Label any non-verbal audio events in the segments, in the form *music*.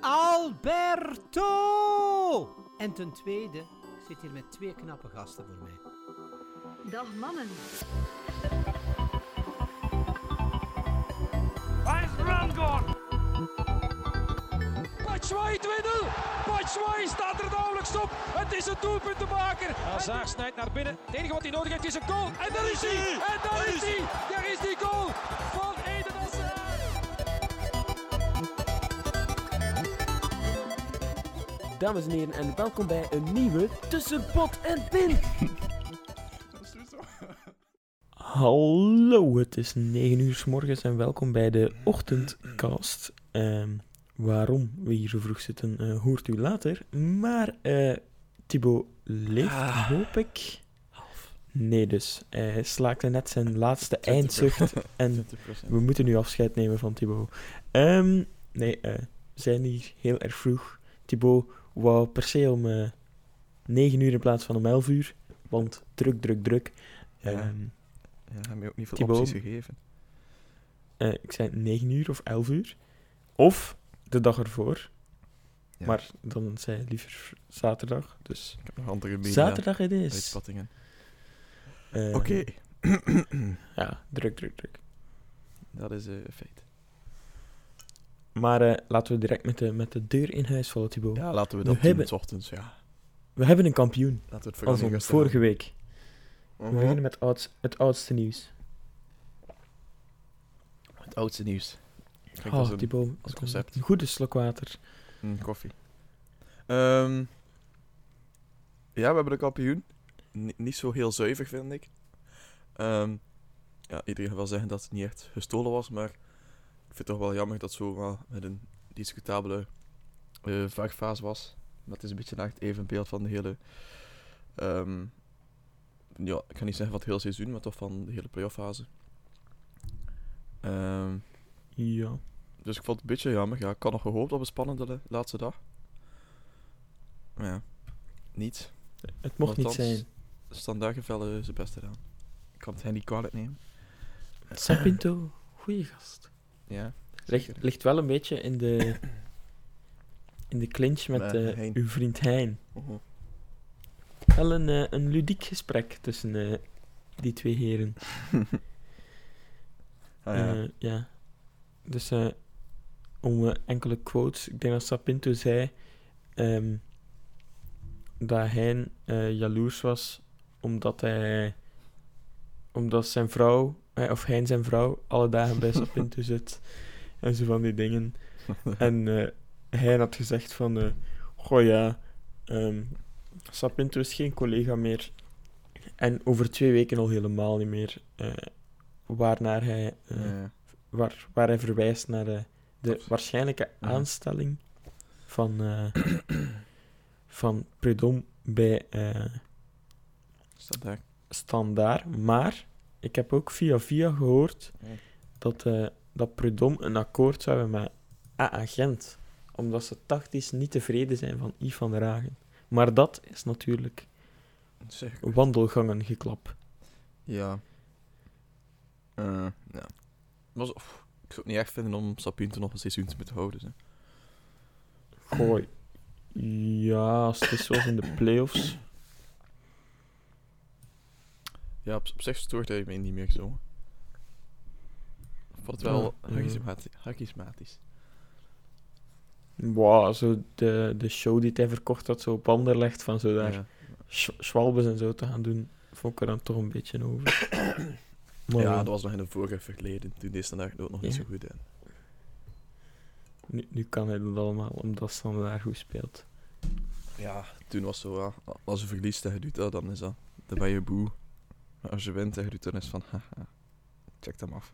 Alberto! En ten tweede, ik zit hier met twee knappe gasten voor mij. Dag mannen. Waar is Rangor? Batshuayi 2-0. Batshuayi staat er nauwelijks op. Het is een doelpuntenmaker. Hazard snijdt naar binnen. Het enige wat hij nodig heeft is een goal. En daar is hij. En daar is hij. Daar is die goal Dames en heren, en welkom bij een nieuwe Tussen Pot en Pint. Hallo, het is 9 uur s morgens en welkom bij de ochtendcast. Ehm, waarom we hier zo vroeg zitten, eh, hoort u later. Maar eh Thibaut leeft, hoop ik. Nee, dus. Hij slaakte net zijn laatste eindzucht *laughs* en we moeten nu afscheid nemen van Thibaut. Ehm, nee, eh, we zijn hier heel erg vroeg. Thibaut wou per se om eh 9 uur in plaats van om 11 uur. Want druk, druk, druk. Ja. Ehm, Ja, heeft mij ook niet veel Thibaut. opties gegeven. eh, ik zei 9 uur of 11 uur. Of de dag ervoor. Ja. Maar dan zei hij liever zaterdag. Dus Ik heb nog andere media zaterdag het is. Eh, Oké, *clears throat* Ja, druk, druk, druk. dat is eh, een feit. Maar eh, laten we direct met de, met de deur in huis vallen, Thibaut. Ja, laten we We dat doen, hebben- ochtends, ja. We hebben een kampioen. Laten we het Als vorige week. We Mhm. beginnen met ouds- het oudste nieuws. Het oudste nieuws. Oh, als een, Thibaut, als een- concept. Een goede slok water. een koffie. Ehm, ja, we hebben de kampioen. Ni- niet zo heel zuiver, vind ik. Ehm, ja, iedereen wel zeggen dat het niet echt gestolen was, maar vind het toch wel jammer dat zo wel met een discutabele eh vaartfase was. Dat is een beetje naar het evenbeeld van de hele... ehm, ja, ik kan niet zeggen van het hele seizoen, maar toch van de hele playoff-fase. Ehm, Ja. dus ik vond het een beetje jammer. Ja, ik had nog gehoopt op een spannende la- laatste dag. Maar ja, niet. Het mocht niet zijn. Standaard gevellen zijn best gedaan. Ik kan het hen niet kwalijk nemen. Sapinto, goeie gast. Ja. Ligt, ligt wel een beetje in de, in de clinch met eh, Hein. uw vriend Hein. Mhm. Wel een, eh, een ludiek gesprek tussen eh, die twee heren. *laughs* Ah, ja. Eh, ja. Dus eh, om eh, enkele quotes. Ik denk dat Sapinto zei ehm, dat hij eh, jaloers was omdat hij omdat zijn vrouw, of hij en zijn vrouw, alle dagen bij Sapinto zit. En zo van die dingen. *laughs* En eh, hij had gezegd van, eh goh ja, ehm, Sapinto is geen collega meer. En over twee weken al helemaal niet meer. eh waarnaar hij, eh, Ja. waar, waar hij verwijst naar de, de waarschijnlijke aanstelling van, eh van Predom bij eh Standaard. Standaard. Maar ik heb ook via via gehoord dat, eh dat Predom een akkoord zou hebben met A-agent. Omdat ze tactisch niet tevreden zijn van Yves van der Hagen. Maar dat is natuurlijk wandelgangen geklap. Ja. Eh, ja. Pff, ik zou het niet echt vinden om Sapinto nog een seizoen te moeten houden. Hè. Gooi. Ja, als het is zoals in de *coughs* playoffs. Ja, op, op zich stoort hij me niet meer zo. Het wel. Wow, zo de, de show die hij verkocht had, zo op Anderlecht, van zo daar Ja. En zo te gaan doen, vond ik er dan toch een beetje over. *coughs* Maar ja, dat was nog in een vorige verleden. Toen deze dag doet nog niet zo goed in. nu, nu kan hij dat allemaal, omdat Standaard goed speelt. Ja, toen was zo, ja, als je verliest en je doet dat, dan is dat, dan ben je boe. Maar als je wint en je doet, dan is het van, haha, check hem af.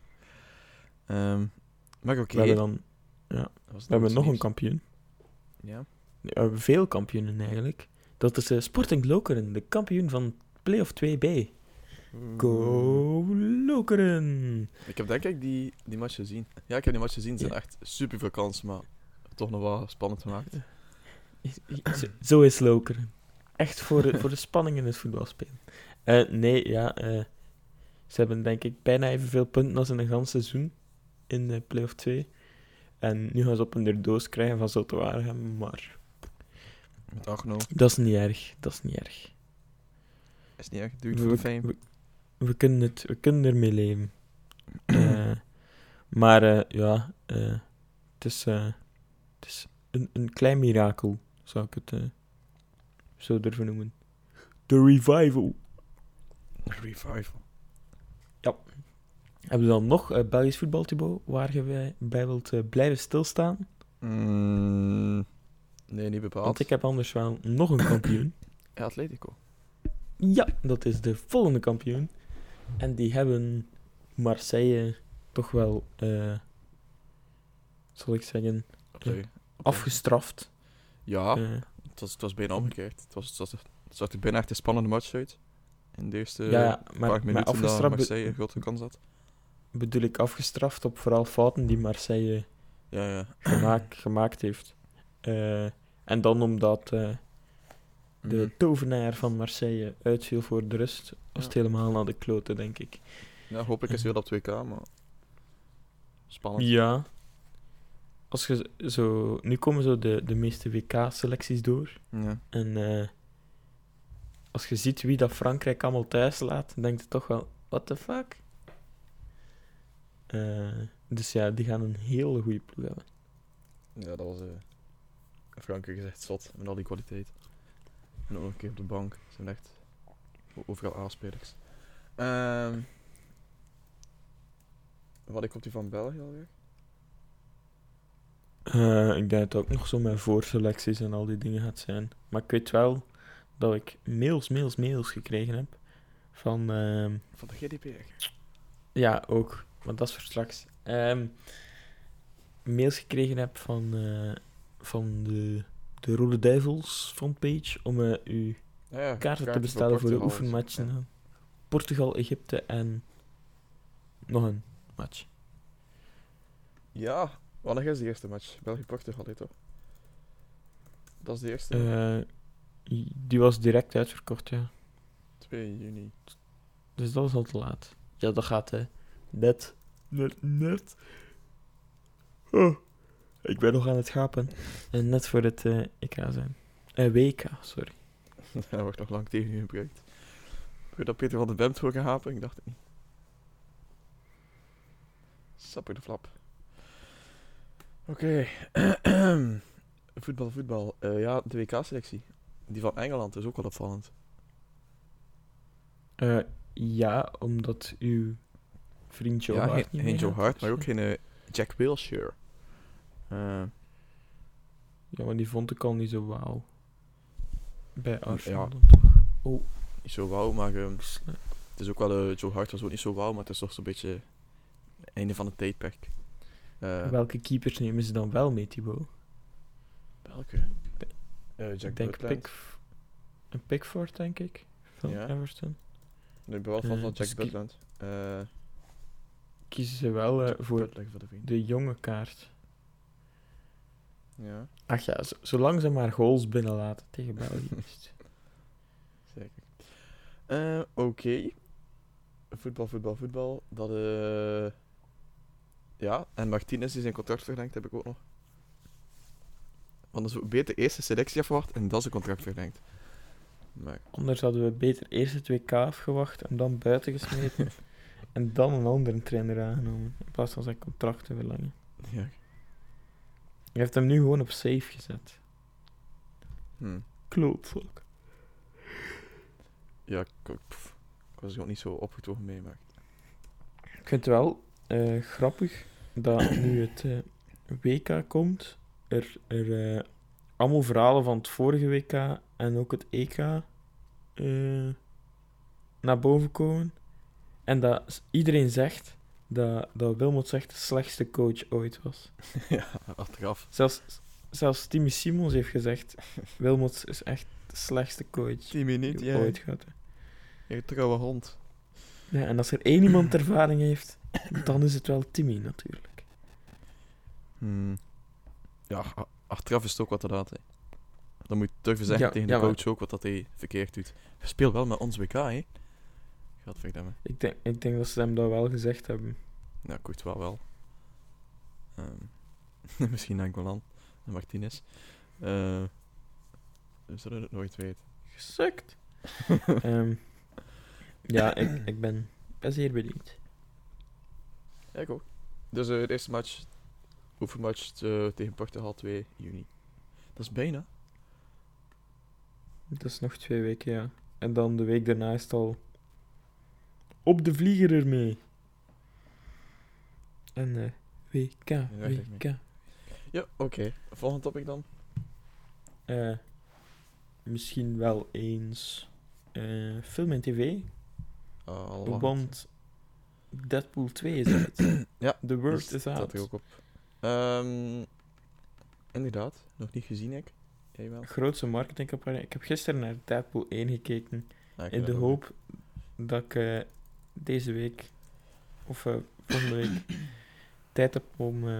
Ehm, maar oké. We hebben dan het we hebben nog een kampioen. Ja. Nee, We hebben veel kampioenen eigenlijk. Dat is eh, Sporting Lokeren, de kampioen van Playoff 2B. Go Lokeren! Ik heb denk ik die, die match gezien. Ja, ik heb die match gezien. Ze zijn Ja. echt super veel kansen, maar toch nog wel spannend gemaakt. Zo- Zo is Lokeren. Echt voor de, voor de spanning in het voetbalspelen. Eh, nee, ja. eh, ze hebben denk ik bijna evenveel punten als in een gans seizoen in de Playoff 2. En nu gaan ze op een doos krijgen van Waregem, maar Met Agno. dat is niet erg. Dat is niet erg. Is niet echt. Doe het voor de fame. we, we kunnen het, we kunnen ermee leven. *clears throat* Eh, maar ja, het is, het is een, een klein mirakel, zou ik het zo durven noemen. De revival. Revival. Hebben we dan nog eh, Belgisch voetbal, Thibaut, waar je bij, bij wilt eh, blijven stilstaan? Mm, nee, niet bepaald. Want ik heb anders wel nog een kampioen. *coughs* Ja, Atletico. Ja, dat is de volgende kampioen. En die hebben Marseille toch wel, eh, zal ik zeggen, afgestraft. Ja, het, was, het was bijna omgekeerd. Het, was, het, was, het zag er bijna echt een spannende match uit. In de eerste ja, ja, paar maar, minuten afgestraft Marseille een grote kans had. bedoel ik afgestraft op vooral fouten die Marseille Ja, ja. gemaakt, *clears throat* gemaakt heeft. Eh, en dan omdat eh, de Mhm. tovenaar van Marseille uitviel voor de rust, was het helemaal naar de kloten, denk ik. Ja, hopelijk is hij wel op 2K, maar... Spannend. Ja. Als je zo... Nu komen zo de, de meeste WK-selecties door. Ja. En eh, als je ziet wie dat Frankrijk allemaal thuis laat, dan denk je toch wel, what the fuck? Eh, dus ja, die gaan een hele goede ploeg hebben. Ja, dat was... eh Frankrijk is echt zot, met al die kwaliteit. En ook nog een keer op de bank. Ze zijn echt overal aanspelers. Ehm wat ik op die van België alweer? Eh, ik denk dat het ook nog zo met voorselecties en al die dingen gaat zijn. Maar ik weet wel dat ik mails, mails, mails gekregen heb van... ehm, Van de GDPR. Ja, ook. Maar dat is voor straks. Ehm, mails gekregen heb van, eh, van de, de Rode Duivels frontpage om eh, uw Ja, ja, kaarten te bestellen voor de oefenmatchen. Ja. Portugal, Egypte en nog een match. Ja, wanneer is de eerste match? België-Portugal, hè, toch? Dat is de eerste. Eh, die was direct uitverkocht, ja. 2 juni. Dus dat is al te laat. Ja, dat gaat hè. Net. Net. Net. Oh, ik ben nog aan het gapen. En net voor het eh EK zijn. Eh, WK, sorry. *laughs* Dat wordt nog lang tegen u gebruikt. Je dat Peter van de Bemt voor gehapen? Ik dacht het niet. Sapper de flap. Oké. *clears throat* voetbal, voetbal. Eh, ja, de WK-selectie. Die van Engeland is ook wel opvallend. Eh, ja, omdat uw vriend Joe ja, Hart niet geen Joe meegaat, Hart, maar ook geen eh, Jack Wilshere. Eh, Ja, maar die vond ik al niet zo wauw. Bij Arsenal dan toch. niet zo wauw, maar ehm, het is ook wel... eh, Joe Hart was ook niet zo wauw, maar het is toch zo'n beetje... einde van het tijdperk. Eh, Welke keepers nemen ze dan wel mee, Thibaut? welke? Eh, Jack ik denk. Pick... Een Pickford, denk ik. Van Ja. Everton. Ik ben wel van, Eh, van dus Jack ki- Butland. Eh, Kiezen ze wel eh, voor de jonge kaart. Ja, Ach ja, zolang ze maar goals binnenlaten tegen *laughs* België. is zeker. Eh, Oké. Voetbal, voetbal, voetbal. Dat, eh Ja, en Martinez die zijn contract verlengd, heb ik ook nog. Dan is beter eerst de selectie afgewacht en dan zijn contract verlengd. Maar Anders hadden we beter eerst het WK afgewacht en dan buiten gesmeten. *laughs* en dan een andere trainer aangenomen. In plaats van zijn contract te verlengen. ja. Je heeft hem nu gewoon op safe gezet. Hm. Klootzak. Ja, ik, ik- pff, ik was er ook niet zo opgetogen mee, maar... Ik vind het wel eh, grappig dat nu het eh, WK komt, er, er eh, allemaal verhalen van het vorige WK en ook het EK eh, naar boven komen. En dat iedereen zegt dat, dat Wilmot zegt de slechtste coach ooit was. *laughs* ja, achteraf. Zelfs, zelfs Timmy Simons heeft gezegd, *laughs* Wilmot is echt de slechtste coach Timmy niet, die ja. ooit heeft. Je trouwe hond. Ja, en als er één iemand ervaring heeft, dan is het wel Timmy natuurlijk. Hm. Ja, achteraf is het ook wat hè. Dan moet je durven zeggen Ja, tegen ja, de maar- coach ook wat dat hij verkeerd doet. Speel wel met ons WK, hè. Gadverdamme. Ik denk, ik denk dat ze hem dat wel gezegd hebben. Ja, Courtois wel. Ehm, *laughs* Misschien Angolan en Martinez. Eh we zullen het nooit weten. Gesukt. *laughs* Ehm, ja, ik, ik ben, ben zeer benieuwd. Ja, ik ook. Dus eh, de eerste match, oefenmatch eh, tegen Portugal 2 juni. Dat is bijna. Dat is nog twee weken, ja. En dan de week daarna is het al op de vlieger ermee. En eh WK, ik WK. Ja, oké. Volgende topic dan. Eh, misschien wel eens eh, film en tv, want Deadpool 2 is uit. Ja, The Dus is staat out. er ook op. Ehm, inderdaad, nog niet gezien ik. Jij wel? Grootste marketingcampagne. Ik heb gisteren naar Deadpool 1 gekeken. Ah, In de hoop dat ik eh, deze week, of eh, volgende week, *coughs* tijd heb om eh,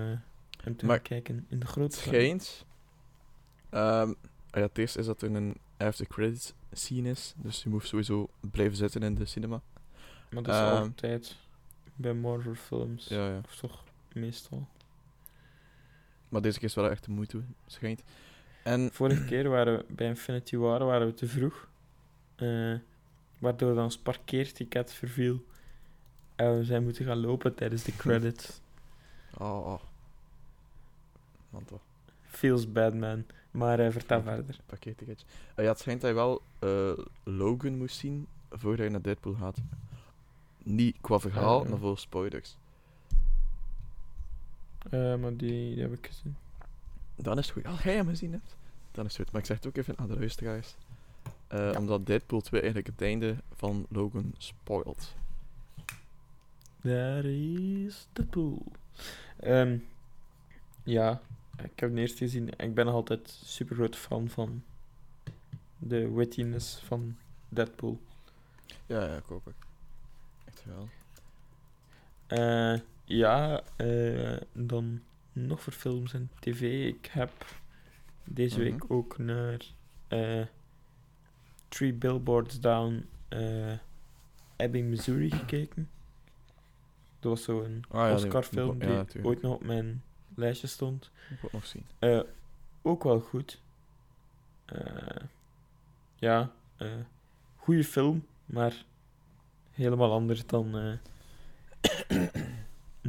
hem te Maar gaan kijken in de scherm. schijnt. Ehm, ah ja, het eerste is dat er een after credits scene is. Dus je moet sowieso blijven zitten in de cinema. Maar dat is Ehm, altijd bij Marvel films. Ja, ja. Of toch meestal. Maar deze keer is wel echt de moeite, schijnt. En Vorige keer waren we bij Infinity War waren we te vroeg. eh, waardoor dan ons parkeerticket verviel. En we zijn moeten gaan lopen tijdens de *laughs* credits. Oh, oh. Man toch, Feels bad, man. Maar eh, vertel verder. Ah ja, het schijnt dat je wel Logan moest zien voordat je naar Deadpool gaat. Niet qua verhaal, maar voor spoilers. Eh, maar die, die heb ik gezien. Dan is het goed. Als jij hem gezien hebt, dan is het goed. Maar ik zeg het ook even aan de luisteraars. Ja. Omdat Deadpool 2 eigenlijk het einde van Logan spoilt. Daar is de pool. Ehm, ja, ik heb het eerst gezien. Ik ben nog altijd super groot fan van de wittiness van Deadpool. Ja, ja, ik ook. Echt wel. Eh, ja, eh, dan nog voor films en tv. Ik heb deze Mhm. week ook naar eh, Three Billboards Down Ebbing, Missouri gekeken. Dat was zo'n Ah, ja, die- Oscar-film ja, die ooit nog op mijn lijstje stond. Ik wil het nog zien. Ook wel goed. Ja, goede film, maar helemaal anders dan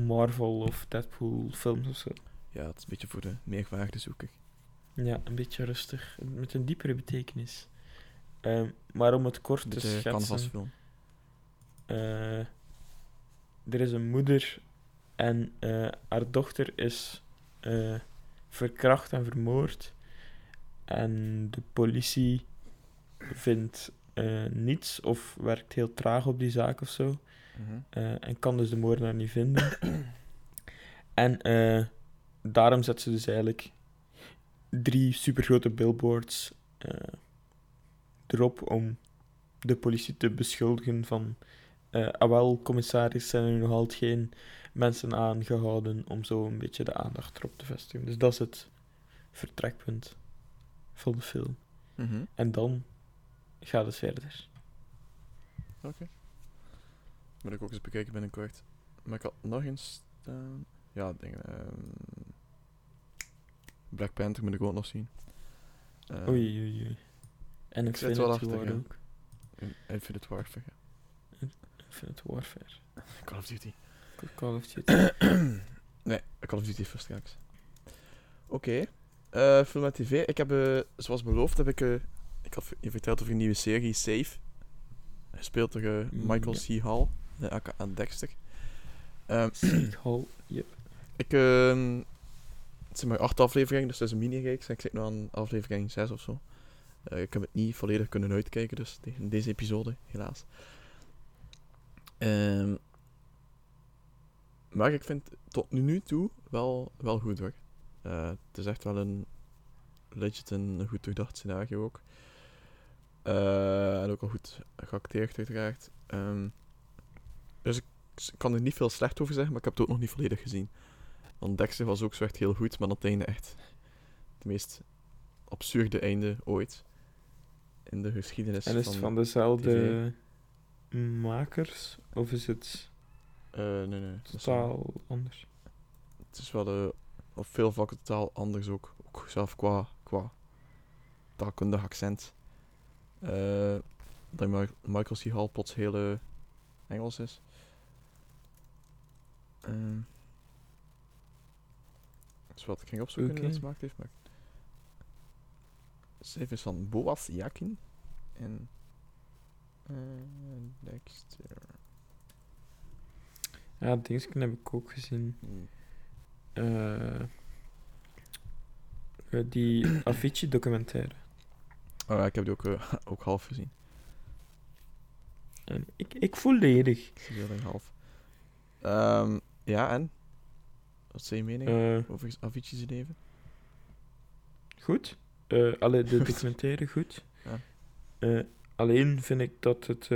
Marvel of Deadpool films of zo. Ja, het is een beetje voor de meerwaarde zoeken. Ja, een beetje rustig, met een diepere betekenis. Ehm, maar om het kort te schetsen, canvasfilm. eh, er is een moeder en eh, haar dochter is eh, verkracht en vermoord. En de politie vindt niets of werkt heel traag op die zaak of zo. Eh, en kan dus de moordenaar niet vinden. *clears throat* en eh, daarom zet ze dus eigenlijk drie supergrote billboards eh, erop om de politie te beschuldigen van... ah wel, commissaris, zijn er nog altijd geen mensen aangehouden om zo een beetje de aandacht erop te vestigen. Dus dat is het vertrekpunt van de film. Mhm. En dan gaat het verder. Moet ik ook eens bekijken binnenkort. Maar ik had nog eens staan. Ja, dingen. ehm, Black Panther moet ik ook nog zien. Eh, Oei, oei, oei. En ik wel achter, War ja. ook. In- Infinite Warfare. Infinite Warfare. Call of Duty. Call of Duty. *coughs* nee, Call of Duty first straks. Oké. Eh, film en tv. Ik heb, eh, zoals beloofd, heb ik... eh, ik had je verteld over een nieuwe serie, Safe. Gespeeld door eh, Michael Ja. C. Hall, de aka Dexter. *clears throat* Yep. Ik, ehm het zijn maar acht afleveringen, dus het is een mini-reeks. En ik zit nu aan aflevering 6 of zo. Eh, ik heb het niet volledig kunnen uitkijken, dus tegen deze episode, helaas. Ehm, maar ik vind het tot nu toe wel, wel goed hoor. Eh, het is echt wel een legit een, goed doordacht scenario ook. Eh, en ook al goed geacteerd uiteraard. Kan er niet veel slecht over zeggen, maar ik heb het ook nog niet volledig gezien. Want Dexter was ook zo echt heel goed, maar dat einde echt het meest absurde einde ooit in de geschiedenis En is van... het van dezelfde makers? Of is het Eh, nee, nee. wel- totaal anders? Het is wel de op veel vlakken totaal anders ook. Ook zelf qua, qua taalkundig accent. Eh, dat Mi- Michael C. Hall plots heel eh, Engels is. Ehm dat is wat ik ging opzoeken in het gemaakt heeft. Maar... Schrijf is van Boas Jakin. En... eh, Dexter... Ja, Dingsken heb ik ook gezien. Eh, eh, die *clears throat* Avicii-documentaire. Oh ja, ik heb die ook, eh, *laughs* ook half gezien. En ik, ik volledig. Heel half. Ehm, ja, en? Wat is je mening Eh over Avicii's leven? goed. Eh alle de *laughs* documentaire goed. Ja. Eh, alleen vind ik dat het,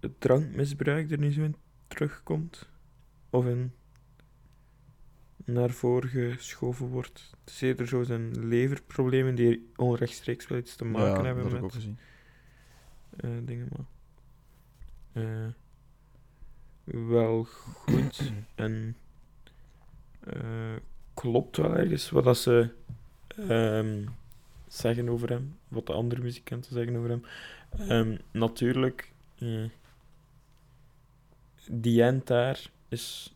het drankmisbruik er niet zo in terugkomt. Of in naar voren geschoven wordt. Het is eerder zo zijn leverproblemen die onrechtstreeks wel iets te maken ja, hebben met ook gezien. eh, dingen, maar... wel goed *clears throat* en eh, klopt wel ergens wat dat ze ehm, zeggen over hem, wat de andere muzikanten zeggen over hem. Ehm, natuurlijk, eh, die end daar is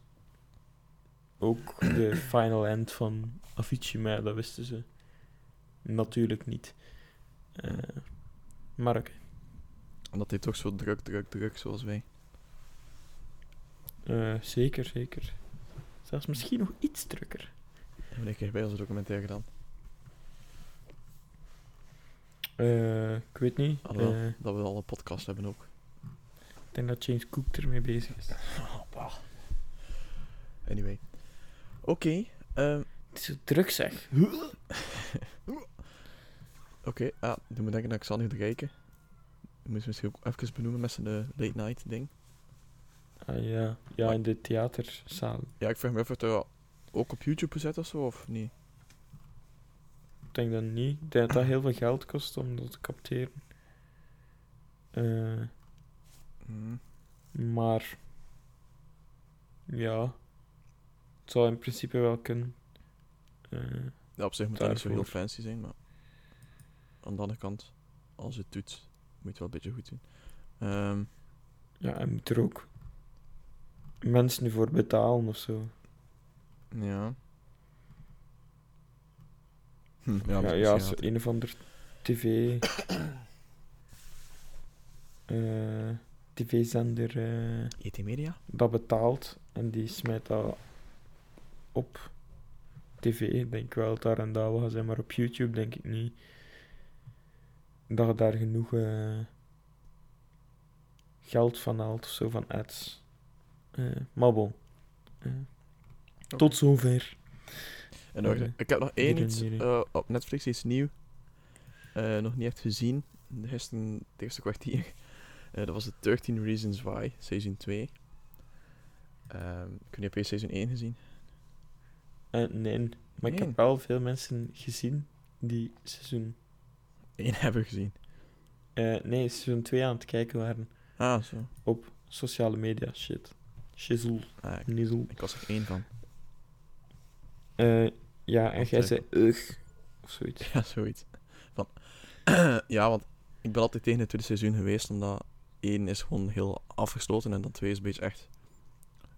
ook de *clears throat* final end van Avicii, maar dat wisten ze natuurlijk niet. Eh, maar oké. En dat hij toch zo druk, druk, druk zoals wij. Eh, zeker, zeker. Zelfs misschien nog iets drukker. En wanneer heb je bij onze documentaire gedaan? Eh, ik weet niet. Alhoewel, Eh, dat we al een podcast hebben ook. ik denk dat James Cook ermee bezig is. *laughs* Anyway. Oké. ehm, Het is zo druk zeg. *laughs* Oké, ah, doe me denken dat Xander de Rijken. Ik moest misschien ook even benoemen met zijn late night ding. Ah, ja. ja, Maar- in de theaterzaal. Ja, ik vraag me af of dat ook op YouTube gezet of zo, of niet? Ik denk dat niet. Ik denk dat dat heel veel geld kost om dat te capteren. Eh, Hmm. maar... Ja. Het zou in principe wel kunnen. Eh, Ja, op zich moet dat niet zo heel fancy zijn, maar... Aan de andere kant, als je het doet, moet je het wel een beetje goed doen. Ehm, ja, en moet er ook mensen nu voor betalen of zo. ja. Hm, ja, Ja, ja, zo een of ander tv. *coughs* eh, tv-zender eh, ET E Media? dat betaalt en die smijt dat op tv. Ik denk wel dat daar en daar wel zijn, maar op YouTube denk ik niet dat je daar genoeg eh, geld van haalt of zo van ads. Eh maar bon. Eh, Tot zover. En nog, Eh, ik heb nog één iets op Netflix, iets nieuw. Nog niet echt gezien. Gisteren, het eerste kwartier. *laughs* Dat was de 13 Reasons Why, seizoen 2. Ehm ik weet niet, heb je seizoen 1 gezien? Eh, nee, maar ik heb wel veel mensen gezien die seizoen 1 *laughs* hebben gezien. Eh, nee, seizoen 2 aan het kijken waren Ah, zo. op sociale media shit. Shizzle, Ah, ik, nizzle. ik was er één van. Eh, ja, en jij zei ugh, of zoiets. Ja, zoiets. Van, *clears throat* ja, want ik ben altijd tegen het tweede seizoen geweest, omdat één is gewoon heel afgesloten en dan twee is een beetje echt...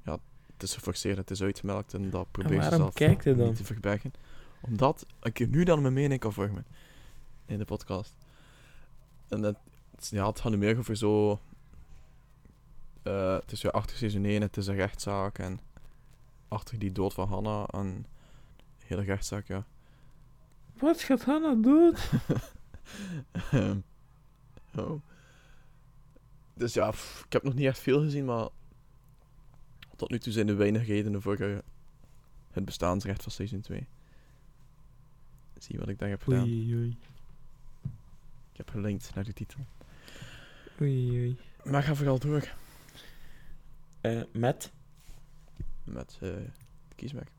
Ja, het is geforceerd, het is uitgemelkt en dat probeer je zelf kijkt dan? niet te verbergen. Omdat ik nu dan mijn mening kan vormen in de podcast. En dat, ja, het gaat nu meer over zo... eh, het is weer achter seizoen 1, het is een rechtszaak en achter die dood van Hannah en hele rechtszaak, ja. Wat gaat Hanna doen? *laughs* Ehm, oh. Dus ja, pff, ik heb nog niet echt veel gezien, maar tot nu toe zijn er weinig redenen voor eh, het bestaansrecht van seizoen 2. Zie wat ik daar heb gedaan. Oei, oei, Ik heb gelinkt naar de titel. oei, oei. Maar ga vooral door Eh, met, met eh de kiesmerk.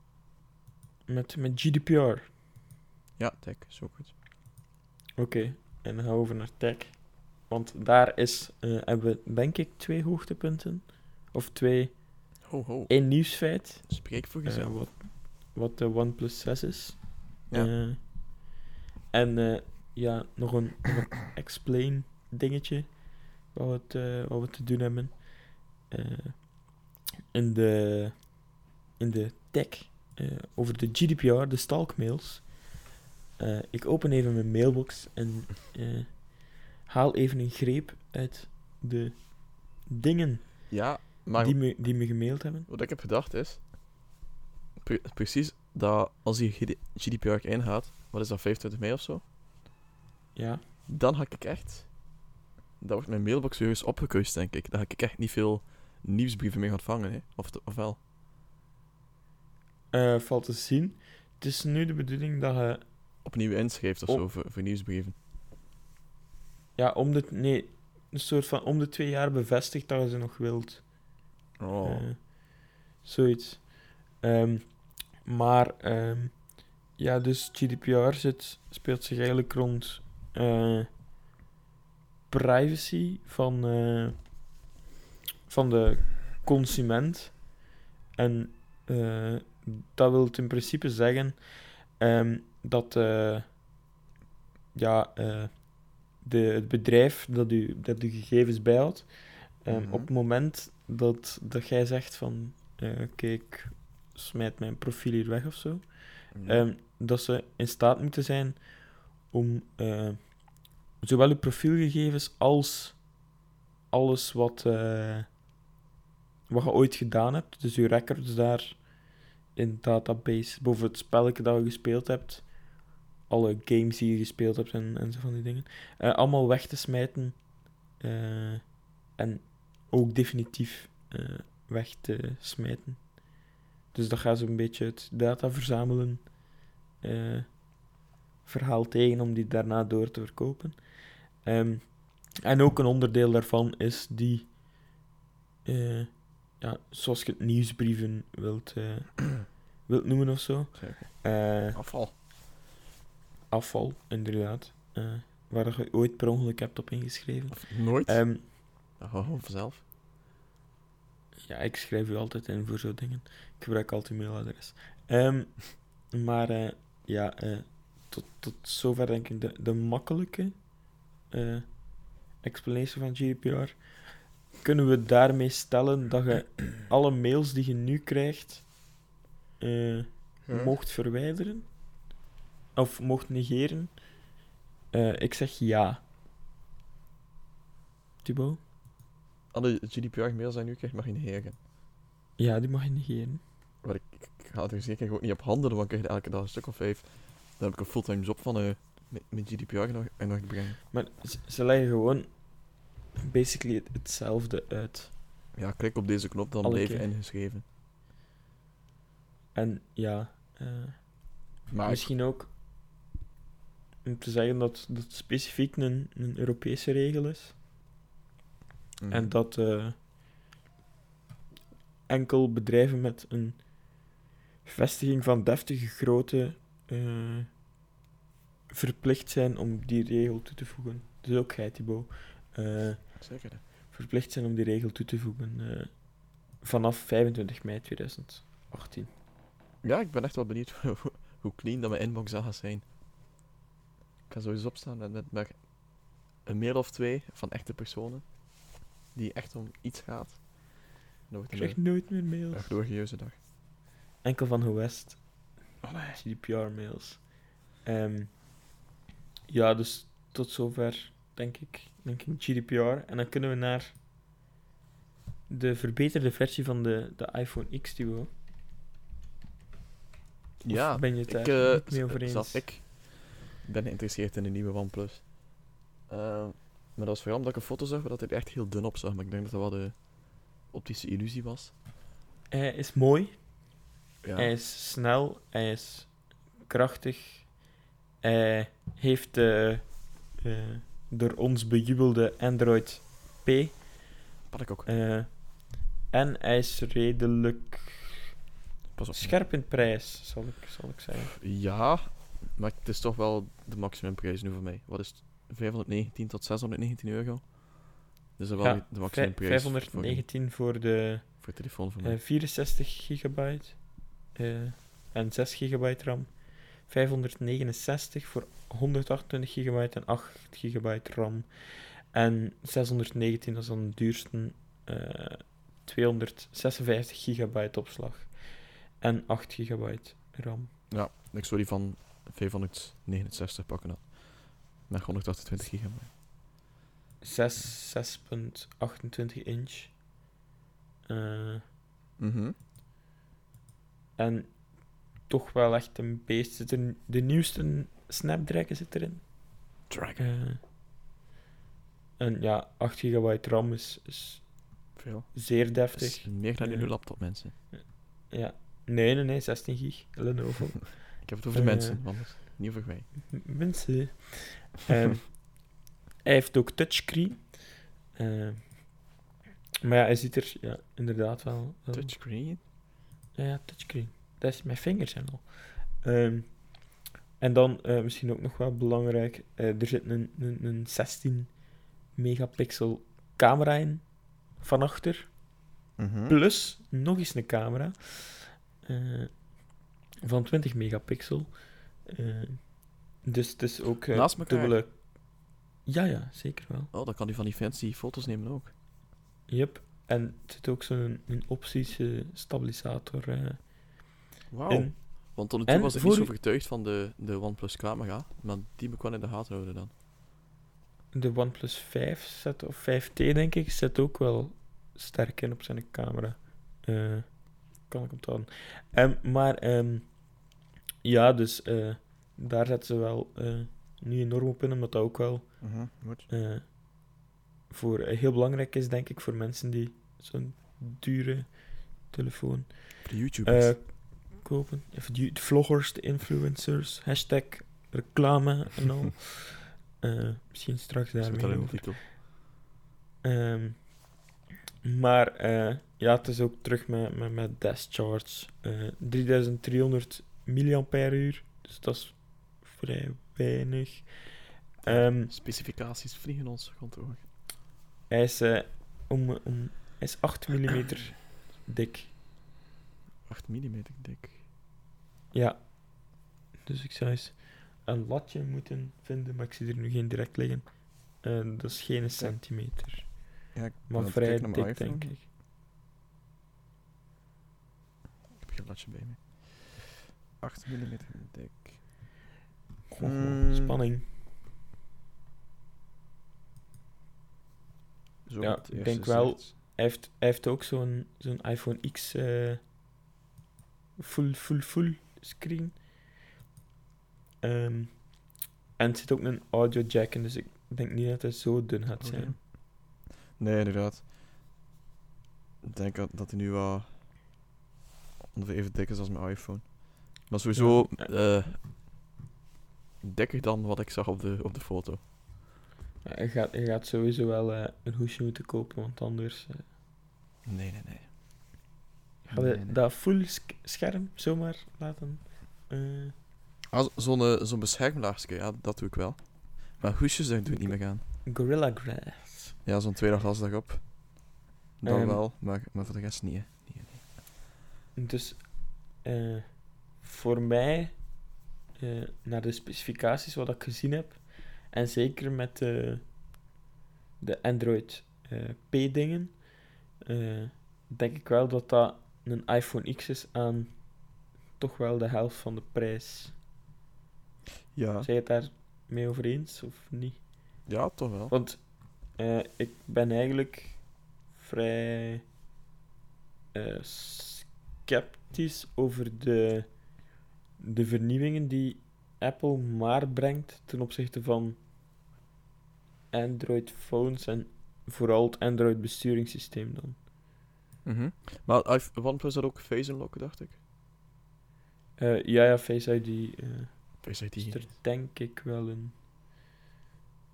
met, met GDPR. Ja, tech, zo goed. Oké, en dan gaan we over naar tech. Want daar is, eh, hebben we denk ik twee hoogtepunten. Of twee, Ho, ho. één nieuwsfeit. Spreek voor eh, jezelf. wat, wat de OnePlus 6 is. Ja. Eh, en eh, ja, nog een, nog een explain dingetje wat we, eh, wat we te doen hebben. In de, in de tech eh, over de GDPR, de stalkmails. Eh, ik open even mijn mailbox en eh, haal even een greep uit de dingen Ja, maar die, me, die me gemaild hebben. wat ik heb gedacht is... pre- precies dat als die GD GDPR ingaat, wat is dat, 25 mei of zo? Ja. Dan ga ik echt... Dan wordt mijn mailbox serieus opgekust, denk ik. Dan ga ik echt niet veel nieuwsbrieven meer ontvangen, hè. Of, of wel? Eh, valt te zien. Het is nu de bedoeling dat je Opnieuw inschrijft of zo, voor, voor nieuwsbrieven. ja, om de, nee, een soort van om de twee jaar bevestigt dat je ze nog wilt. Oh. Eh, zoiets. Ehm, maar ehm, ja, dus GDPR zit, speelt zich eigenlijk rond eh, privacy van, van de consument. En eh, dat wil het in principe zeggen ehm, dat eh, ja, eh, de, het bedrijf dat u, dat u gegevens bijhoudt, ehm, Mhm. op het moment dat, dat jij zegt van ik smijt mijn profiel hier weg of zo, Ja. ehm, dat ze in staat moeten zijn om zowel uw profielgegevens als alles wat, wat je ooit gedaan hebt, dus uw records daar in database, boven het spelletje dat je gespeeld hebt, alle games die je gespeeld hebt en, en zo van die dingen, eh, allemaal weg te smijten eh, en ook definitief eh, weg te smijten. Dus dat zo een beetje het data verzamelen verhaal tegen om die daarna door te verkopen. Ehm, en ook een onderdeel daarvan is die, ja, zoals je het nieuwsbrieven wilt, eh, *clears throat* wilt noemen of zo. Eh, Afval. afval, inderdaad. eh, waar je ooit per ongeluk hebt op ingeschreven. Of nooit. Ehm, Ja, gewoon vanzelf. Ja, ik schrijf u altijd in voor zo'n dingen. Ik gebruik altijd uw mailadres. Ehm, *laughs* maar eh, ja, eh, tot, tot zover denk ik de, de makkelijke eh explanation van GDPR. Kunnen we daarmee stellen dat je alle mails die je nu krijgt eh, mocht verwijderen? Of mocht negeren? Eh, ik zeg ja. Thibaut? Alle GDPR-mails die je nu krijgt, mag je negeren. Ja, die mag je negeren. Maar ik, ik ga er zeker ook niet op handelen, want ik krijg elke dag een stuk of vijf. Dan heb ik een fulltime job van eh met, met GDPR nog, en nog brengen. Maar ze, ze leggen gewoon basically het- hetzelfde uit. Ja, klik op deze knop, dan Alle blijven keer. ingeschreven. En ja, eh, Maar misschien ook om te zeggen dat dat specifiek een, een Europese regel is. Mhm. En dat eh, enkel bedrijven met een vestiging van deftige grootte eh, verplicht zijn om die regel toe te voegen. Dus ook jij, Thibaut. eh, Zeker. verplicht zijn om die regel toe te voegen eh, vanaf 25 mei 2018. Ja, ik ben echt wel benieuwd *laughs* hoe, clean dat mijn inbox zal gaan zijn. Ik ga sowieso opstaan met, met maar een mail of twee van echte personen. Die echt om iets gaat. Dan wordt Ik krijg nooit meer mails. een glorieuze dag. Enkel van Gewest. GDPR-mails. Ehm, ja, dus tot zover, denk ik, denk ik GDPR. En dan kunnen we naar de verbeterde versie van de, de iPhone X Duo. Ja, ben je het ik, eh, niet mee over eens? ik ben geïnteresseerd in de nieuwe OnePlus. Eh, maar dat was vooral omdat ik een foto zag waar dat hij er echt heel dun op zag. Maar ik denk dat dat wel de optische illusie was. Hij is mooi, Ja, hij is snel, hij is krachtig. Hij heeft de eh, door ons bejubelde Android P. wat ik ook. eh, en hij is redelijk Pas op. scherp in prijs, zal ik, zal ik zeggen. Ja, maar het is toch wel de maximumprijs nu voor mij. Wat is het? 519 tot 619 euro? Dus dat is wel Ja, de maximumprijs 519 voor de voor, telefoon voor mij. eh, 64 gigabyte. eh, en 6 gigabyte RAM. 569 voor 128 gigabyte en 8 gigabyte RAM. En 619, dat is dan de duurste, eh 256 gigabyte opslag. En 8 gigabyte RAM. Ja, ik zou die van 569 pakken dan. Met 128 gigabyte. 6, 6.28 inch. Eh, Mhm. en toch wel echt een beest. Zit er, de nieuwste Snapdragon zit erin. Dragon. Eh, en ja, 8 gigabyte RAM is, is Veel. zeer deftig. is meer dan in uw laptop, mensen. Ja. Nee, nee, nee, 16 gig. Lenovo. *laughs* Ik heb het over de Eh. mensen, want niet over mij. Mensen. Ehm, *laughs* hij heeft ook touchscreen. Eh, maar ja, hij ziet er ja, inderdaad wel... wel- Touchscreen? Ja, ja, touchscreen. Dat is mijn vingers en al. Ehm, en dan eh, misschien ook nog wel belangrijk, eh, er zit een, een, een 16 megapixel camera in van achter. Mhm. Plus nog eens een camera eh, van 20 megapixel. Dus het is ook Naast elkaar? dubbele. Ja, ja, zeker wel. Oh, dan kan hij van die fancy foto's nemen ook. Yep. En er zit ook zo'n eh, stabilisator eh, Wauw. Want tot nu toe En was ik voor niet zo overtuigd van de, de OnePlus camera, maar die moet ik wel in de gaten houden dan. De OnePlus 5 zet, of 5T denk ik, zet ook wel sterk in op zijn camera. Eh, kan ik onthouden. Ehm maar ehm, ja, dus eh, daar zetten ze wel eh, nu enorm op in, omdat dat ook wel Goed. eh, voor, heel belangrijk is, denk ik, voor mensen die zo'n dure telefoon De YouTubers. Kopen. Even de vloggers, de influencers, hashtag reclame en al. *laughs* Eh, misschien straks daarmee over. Ehm, maar eh, ja, het is ook terug met, met, met dash charts. Eh 3300 mAh, dus dat is vrij weinig. Ehm, Specificaties vliegen ons kantoor. hij, is, eh, om, om, hij is 8 mm dik. 8 mm dik. Ja. Dus ik zou eens een latje moeten vinden, maar ik zie er nu geen direct liggen. Eh, dat is geen centimeter. Ja, ik Maar vrij dik, denk ik. Ik heb geen latje bij me. 8 mm dik. Goh, Mm. Spanning. Zo Ja, ik denk wel-. Hij heeft, hij heeft ook zo'n zo'n iPhone X eh, full, full, full screen. Ehm, en er zit ook een audio jack in, dus ik denk niet dat hij zo dun gaat zijn. Nee, inderdaad. Ik denk dat, dat hij nu wel ongeveer even dik is als mijn iPhone. Maar sowieso Ja. eh, dikker dan wat ik zag op de, op de foto. Ja, hij, gaat, hij gaat sowieso wel eh, een hoesje moeten kopen, want anders eh, Nee, nee, nee. Nee, nee. dat full scherm zomaar laten. eh, Ah, Zo'n zo'n beschermlaagje, ja, dat doe ik wel. Maar hoesjes, daar doe ik niet meer aan. Gorilla Glass. Ja, zo'n tweede glas daarop. Dan Ehm. wel, maar, maar voor de rest niet. hè. Nee, nee. Dus eh, voor mij, eh, naar de specificaties wat ik gezien heb, en zeker met de, de Android eh, P-dingen, eh, denk ik wel dat dat een iPhone X is aan toch wel de helft van de prijs. Ja, Zijn je het daar mee over eens of niet? ja, toch wel. Want eh, ik ben eigenlijk vrij eh, sceptisch over de, de vernieuwingen die Apple maar brengt ten opzichte van Android-phones en vooral het Android-besturingssysteem dan. Mhm. Maar iPh- OnePlus had ook Face Unlock, dacht ik. Eh, ja, ja, Face ID eh, Face ID. is er denk ik wel een.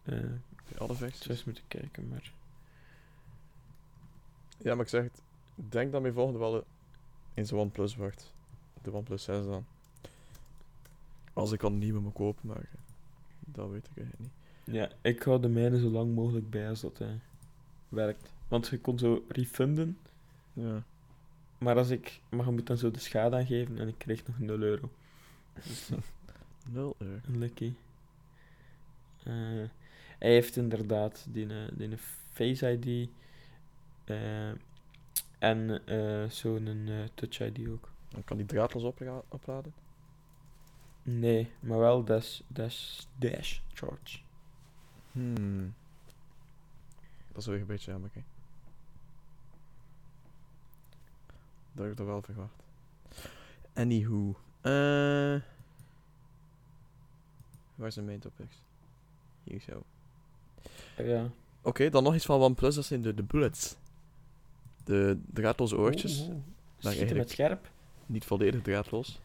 eh Bij alle eens moeten kijken, maar. Ja, maar ik zeg het. Ik denk dat mijn volgende wel eens de OnePlus wordt. De OnePlus 6 dan. Als ik al een nieuwe moet kopen, maar dat weet ik eigenlijk niet. Ja, ik hou de mijne zo lang mogelijk bij als dat eh, werkt. Want je kon zo refunden. Ja. Maar als ik... Maar je moet dan zo de schade aangeven en ik krijg nog 0 euro. Dus, eh, *laughs* 0 euro. lucky. Eh, hij heeft inderdaad die, eh, die Face ID. eh, en eh, zo'n Touch ID ook. Dan kan die draadloos opladen. Nee, maar wel dash, dash, dash charge. Hmm. Dat is weer een beetje jammer, hè. Dat heb ik toch wel verwacht. Anywho. eh waar zijn mijn topics? Hier zo. Ja. Oké, dan nog iets van OnePlus, dat zijn de, de bullets. De draadloze oortjes. Oeh. Maar Schieten met scherp. Niet volledig draadloos.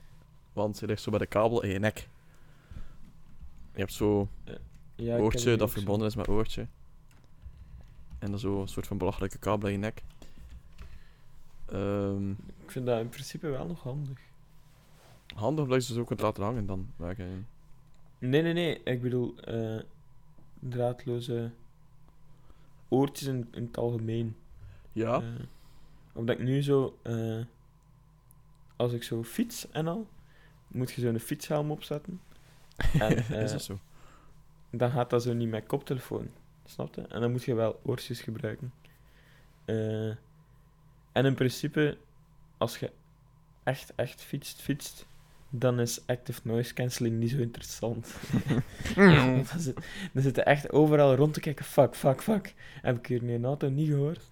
Want ze ligt zo bij de kabel in je nek. Je hebt zo Ja, oortje dat zo. verbonden is met oortje. En dan zo een soort van belachelijke kabel in je nek. Ehm, Ik vind dat in principe wel nog handig. handig omdat je ze zo kunt laten hangen dan. Nee, nee, nee. Ik bedoel, eh, draadloze oortjes in, in het algemeen. ja, Eh, omdat ik nu zo, eh, als ik zo fiets en al, moet je zo'n fietshelm opzetten. En, *laughs* is dat zo? dan gaat dat zo niet met koptelefoon. Snap je? En dan moet je wel oortjes gebruiken. Eh, en in principe, als je echt, echt fietst, fietst, dan is active noise cancelling niet zo interessant. *laughs* Want *laughs* dan, zit, dan zitten echt overal rond te kijken. Fuck, fuck, fuck. Heb ik hier nu een auto niet gehoord?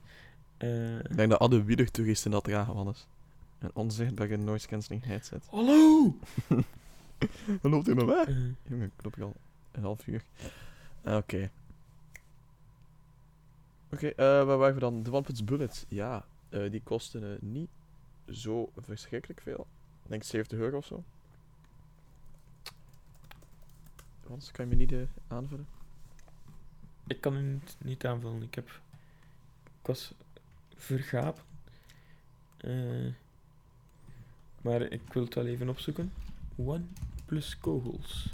Eh, Ik denk dat alle wielertoeristen dat dragen, Wannes. Een onzichtbare noise cancelling headset. Hallo! *laughs* Dan loopt hij nog weg. Eh, Jongen, ik loop hier al een half uur. Ah, Oké. Oké, eh, waar waren we dan? De OnePlus Bullet. Ja, eh, die kosten eh, niet zo verschrikkelijk veel. Ik denk 70 euro of zo. Anders kan je me niet eh, aanvullen. ik kan het niet, niet aanvullen. Ik heb... Ik was vergapen. Maar ik wil het wel even opzoeken. One plus kogels.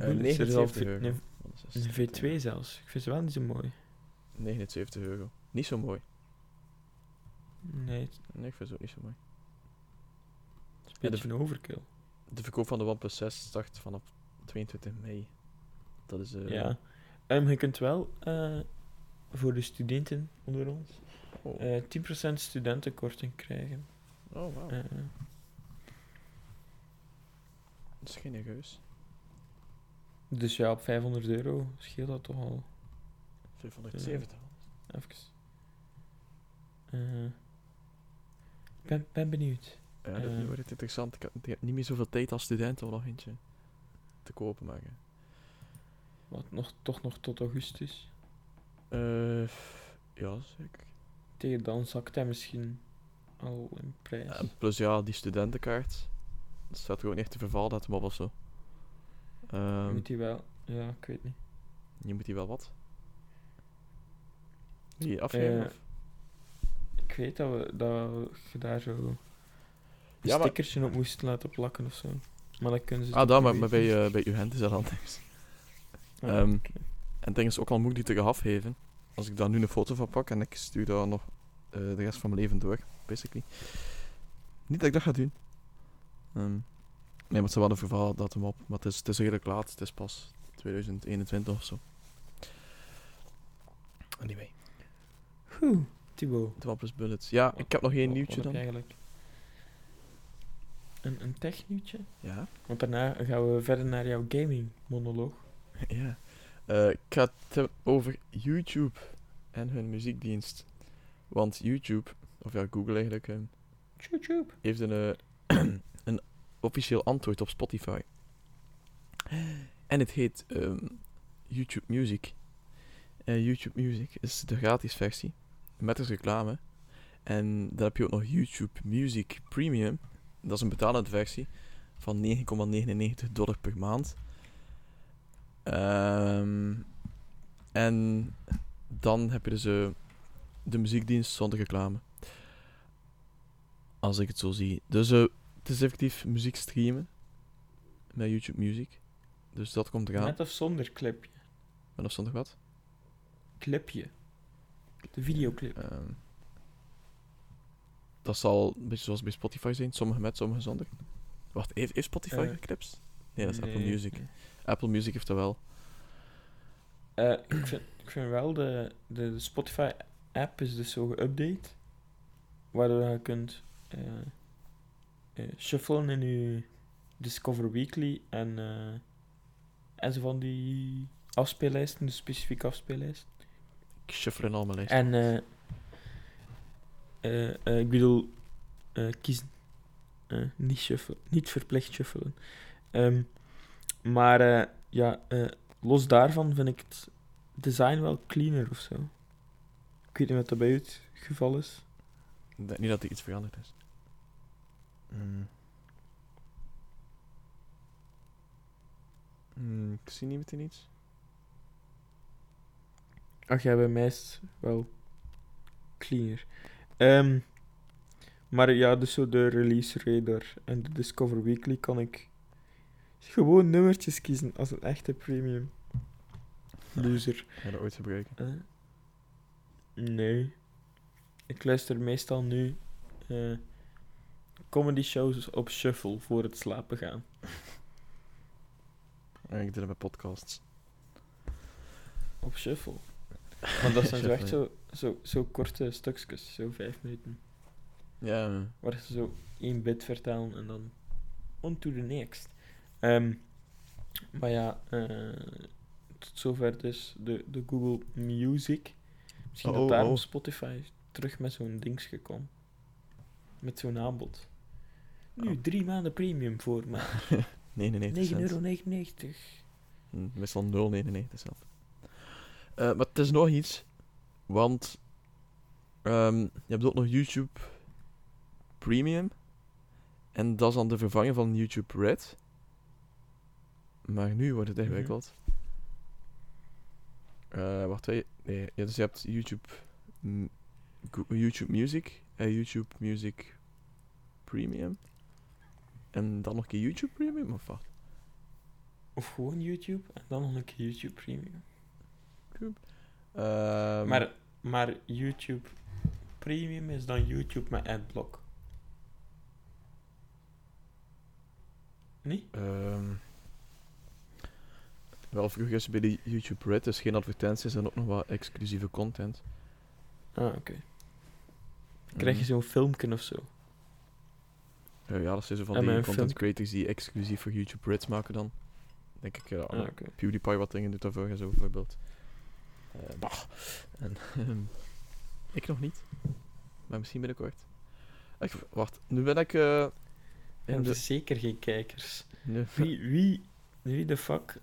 Al 79 V- euro. Een 70 V2 zelfs. Ik vind ze wel niet zo mooi. 79 euro. Niet zo mooi. Nee, het Nee, ik vind ze ook niet zo mooi. is een Ja, de een overkill. De verkoop van de OnePlus 6 start vanaf 22 mei. Dat is... eh Ja. Ehm, je kunt wel eh, voor de studenten onder ons oh. eh 10% studentenkorting krijgen. oh, wauw. Eh, Dat is geen geus. dus ja, op 500 euro scheelt dat toch al 570. even. Eh, ik ben, ben benieuwd. Ja, dat Eh. wordt het interessant. Ik heb, niet meer zoveel tijd als student om nog eentje te kopen. Maar, Wat nog, toch nog tot augustus. eh ja, zeker. Tegen dan zakt hij misschien al in prijs. En plus ja, die studentenkaart. Dat staat gewoon echt te vervallen dat hem op of zo. Ehm, Moet hij wel... Ja, ik weet niet. je moet die wel wat? Die afgeven? Ik weet dat, we, dat je daar zo een Ja, maar- stickertje op moest laten plakken of zo. Maar dat kunnen ze Ah, niet maar, maar bij, weten? eh bij uw hand is dat anders. Ah, ehm, oké. En ding is ook al moeilijk die te afgeven. Als ik daar nu een foto van pak en ik stuur daar nog eh, de rest van mijn leven door, basically. Niet dat ik dat ga doen. Ehm, nee, maar is wel een verhaal dat hem op. Maar het is, het is redelijk laat. Het is pas 2021 of zo. Anyway, Goed, OnePlus Bullets. Ja, ik heb nog één Wat- nieuwtje wat heb dan. je eigenlijk? Een, een technieuwtje? Ja. Want daarna gaan we verder naar jouw gaming monoloog. *laughs* ja. Eh, ik ga het hebben over YouTube en hun muziekdienst. Want YouTube, of ja, Google eigenlijk, eh, YouTube. heeft een, eh, *clears throat* een officieel antwoord op Spotify. En het heet ehm, YouTube Music. Eh, YouTube Music is de gratis versie, met dus reclame. En dan heb je ook nog YouTube Music Premium. Dat is een betalende versie van 9,99 dollar per maand. Ehm, en dan heb je dus eh, de muziekdienst zonder reclame. Als ik het zo zie. Dus eh, het is effectief muziek streamen. Met YouTube Music. Dus dat komt eraan. Met of zonder clipje? En of nog wat? Clipje. De videoclip. Ehm, dat zal een beetje zoals bij Spotify zijn. Sommige met, sommige zonder. Wacht, heeft, heeft Spotify Eh, clips? Nee, dat is Apple Music. nee. Apple Music heeft dat wel. Eh, ik, vind, ik vind wel de, de, Spotify-app is dus zo geüpdate. Waardoor je kunt eh, shuffelen in je Discover Weekly en, en zo van die afspeellijsten, de specifieke afspeellijst. Shuffle in al mijn lijst. En eh, eh, eh, ik bedoel, eh, kiezen. Niet shuffelen, niet verplicht shuffelen. Ehm, maar eh, ja, eh, los daarvan vind ik het design wel cleaner of zo. Ik weet niet wat dat bij u het geval is. Ik denk niet dat er iets veranderd is. Hmm. Hmm, ik zie niet meteen iets. Ach ja, bij mij is het wel cleaner. Ehm, maar ja, dus zo de release radar en de Discover Weekly kan ik gewoon nummertjes kiezen als een echte premium loser. Ga je dat ooit gebruiken? Eh, nee. Ik luister meestal nu eh, comedy shows op shuffle voor het slapen gaan. *laughs* Ja, ik doe dat met podcasts. Op shuffle. Want dat *laughs* zijn zo echt zo, zo, zo korte stukjes, zo vijf minuten. Ja, Waar ze zo één bit vertellen en dan on to the next. Ehm, maar ja, eh, tot zover dus de, de Google Music. Misschien Oh, dat oh, daarom oh. Spotify terug met zo'n dings gekomen. Met zo'n aanbod. Nu, Oh. drie maanden premium voor maar *laughs* 99 cent. 9,99 euro. Hm, Meestal 0,99 zelf. Eh, maar het is nog iets. Want ehm, je hebt ook nog YouTube Premium. En dat is dan de vervanger van YouTube Red. Maar nu wordt het Mhm. ingewikkeld. Eh, wacht even. Nee, ja, dus je hebt YouTube, YouTube Music en YouTube Music Premium. En dan nog een keer YouTube Premium of wat? Of gewoon YouTube en dan nog een keer YouTube Premium. Ehm, maar, maar YouTube Premium is dan YouTube met adblock. Nee? Ehm, wel, vroeger is bij de YouTube Red, dus geen advertenties en ook nog wat exclusieve content. Ah, oké. Krijg je Mhm. zo'n filmpje of zo? Eh, ja, dat zijn zo van En die content creators die exclusief voor YouTube Reds maken dan. Denk ik, ja, Ah. PewDiePie wat dingen doet daarvoor en zo bijvoorbeeld. Eh, bah. En, ehm, ik nog niet. Maar misschien binnenkort. Ik, wacht, nu ben ik... eh in En de, zeker geen kijkers. nu- Wie, wie, wie de fuck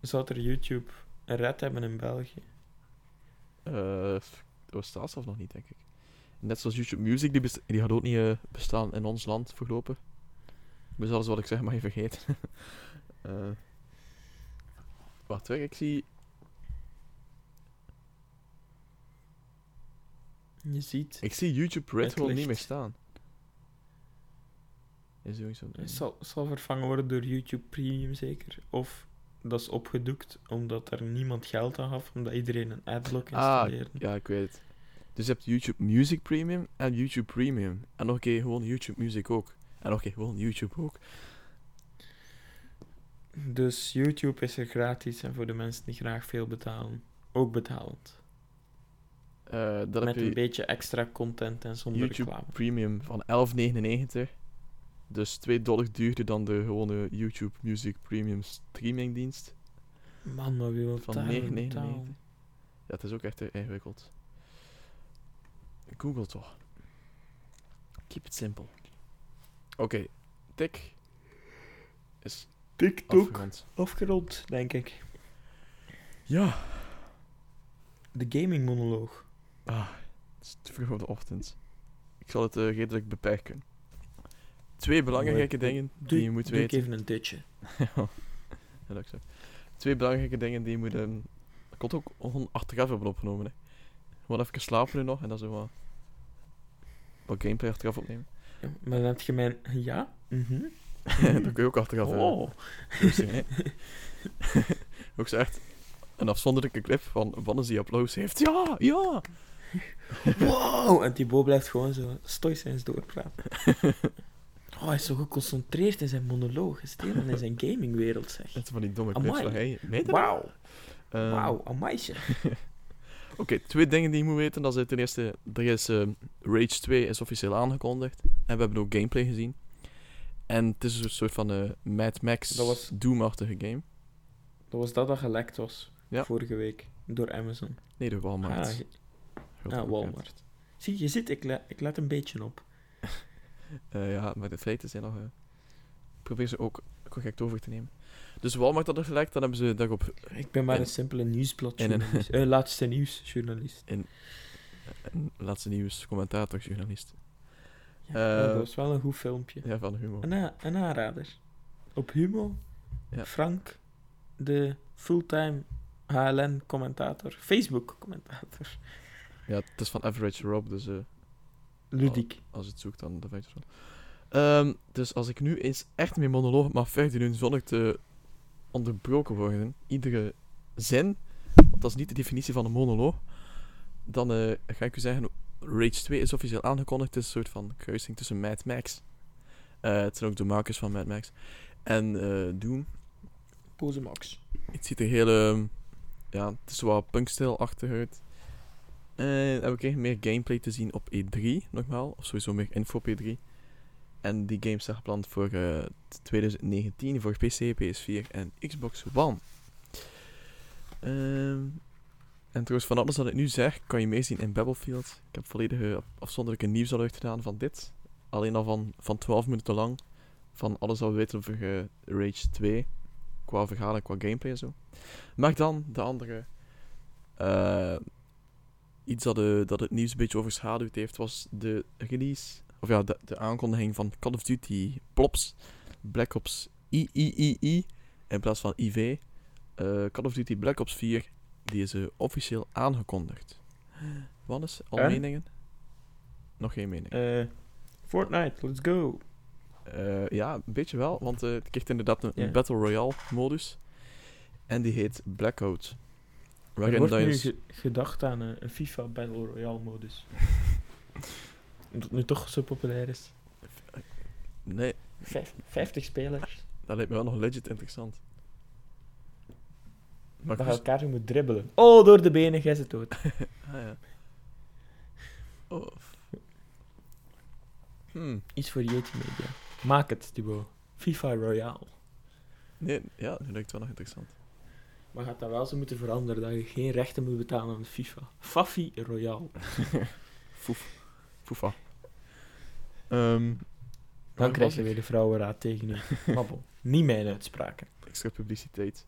zou er YouTube een red hebben in België? Eh, f- dat bestaat zelf nog niet, denk ik. Net zoals YouTube Music, die, die gaat ook niet eh, bestaan in ons land voorlopig. Dus alles wat ik zeg mag je vergeten. *laughs* Eh, wacht, ik zie... Je ziet, Ik zie YouTube Red gewoon niet meer staan. Is sowieso... het zal, zal vervangen worden door YouTube Premium zeker. Of dat is opgedoekt omdat er niemand geld aan gaf, omdat iedereen een adblock Ah, installeerde. ja, ik weet het. Dus je hebt YouTube Music Premium en YouTube Premium. En nog een keer gewoon YouTube Music ook. En nog een keer gewoon YouTube ook. Dus YouTube is er gratis en voor de mensen die graag veel betalen, ook betalend. Eh dan Met heb een je beetje extra content en zonder YouTube reclame. Premium van 11,99. Dus 2 dollar duurder dan de gewone YouTube Music Premium streamingdienst. Man, maar wie wil Van daar 9,99. betalen? Ja, het is ook echt ingewikkeld. Google toch. Keep it simple. Oké, Tik is TikTok afgerond. afgerond, denk ik. Ja. De gaming monoloog. Ah, het is te vroeg op de ochtend. Ik zal het eh, redelijk beperken. Twee belangrijke Doe- dingen die je moet doe ik weten. even een dutje. *laughs* ja, dat zo. Twee belangrijke dingen die je moet... ehm, ik het ook gewoon achteraf hebben opgenomen. Hè. Gewoon even slapen nu nog en dan zo wat, wat gameplay achteraf opnemen. Ja, maar dan heb je mijn... Ja? Mhm. *laughs* dat kun je ook achteraf hebben. Oh. *laughs* Ook zo echt een afzonderlijke clip van wanneer die uploads heeft. Ja, ja! Wow! En Thibaut blijft gewoon zo stoïcijns doorpraten. *laughs* Oh, hij is zo geconcentreerd in zijn monoloog. Hij zit helemaal in zijn gamingwereld, zeg. Het is van die domme clips hij mee Wauw, Ehm, wauw, amaisje. *laughs* Oké, twee dingen die je moet weten. Dat is ten eerste, er is ehm, Rage 2 is officieel aangekondigd. En we hebben ook gameplay gezien. En het is een soort van eh Mad Max Dat was- Doom-achtige game. Dat was dat dat gelekt was, Ja. vorige week, door Amazon. Nee, de Walmart. Ah, Grote ah. Walmart. Zie, je zit, ik, ik let een beetje op. *laughs* Eh, ja, maar de feiten zijn nog... eh, ik probeer ze ook correct over te nemen. Dus Walmart had er gelekt, dan hebben ze daarop Ik ben maar En- een simpele nieuwsbladjournalist. en een- *laughs* Eh, laatste nieuwsjournalist. laatste nieuws commentatorjournalist. Ja, Eh, dat was wel een goed filmpje. Ja, van Humo. Een aanrader. Op Humo, Ja. Frank, de fulltime HLN-commentator, Facebook-commentator. Ja, het is van Average Rob, dus eh, Ludiek. als je het zoekt, dan weet je het wel. Ehm, dus als ik nu eens echt mijn monoloog mag verder doen zonder te onderbroken worden, iedere zin, want dat is niet de definitie van een monoloog, dan eh, ga ik u zeggen, Rage 2 is officieel aangekondigd. Het is een soort van kruising tussen Mad Max. Eh, het zijn ook de makers van Mad Max. En Doom. Pose Max. Het ziet er heel, ehm, ja, het is wel punkstijl-achtig En we kregen meer gameplay te zien op E3, nogmaals. Of sowieso meer info op E3. En die game staat gepland voor eh, 2019 voor PC, PS4 en Xbox One. Ehm, en trouwens, van alles wat ik nu zeg, kan je meezien in Battlefield. Ik heb volledige af- afzonderlijke al uitgedaan van dit. Alleen al van, van 12 minuten lang. Van alles wat we weten over eh, Rage 2. Qua verhaal en qua gameplay en zo. Maar dan de andere. eh, iets dat, de, dat het nieuws een beetje overschaduwd heeft, was de release. Of ja, de, de aankondiging van Call of Duty Plops. Black Ops III in plaats van IV. Eh, Call of Duty Black Ops 4, die is eh, officieel aangekondigd. Wat is al En? meningen? Nog geen mening. Eh, Fortnite, let's go. Eh, ja, een beetje wel, want eh, het krijgt inderdaad een. Battle Royale modus. En die heet Blackout. Er Waarin wordt nu ge- gedacht aan een, FIFA Battle Royale modus. *laughs* Omdat het nu toch zo populair is. Nee, Vijf, 50 spelers. dat lijkt me wel nog legit interessant. Maar Dat je goed. elkaar moet dribbelen. Oh, door de benen, jij zit dood. *laughs* Ah, ja. Oh. Hmm. Iets voor Yeti Media. Maak het, Thibaut. FIFA Royale. Nee, ja, dat lijkt wel nog interessant. Maar gaat dat wel zo moeten veranderen dat je geen rechten moet betalen aan FIFA. Fafi Royale. *laughs* Foef. Foefa. Ehm, Dan krijg je weer de vrouwenraad tegen je. *laughs* Babbel. Niet mijn uitspraken. Extra publiciteit.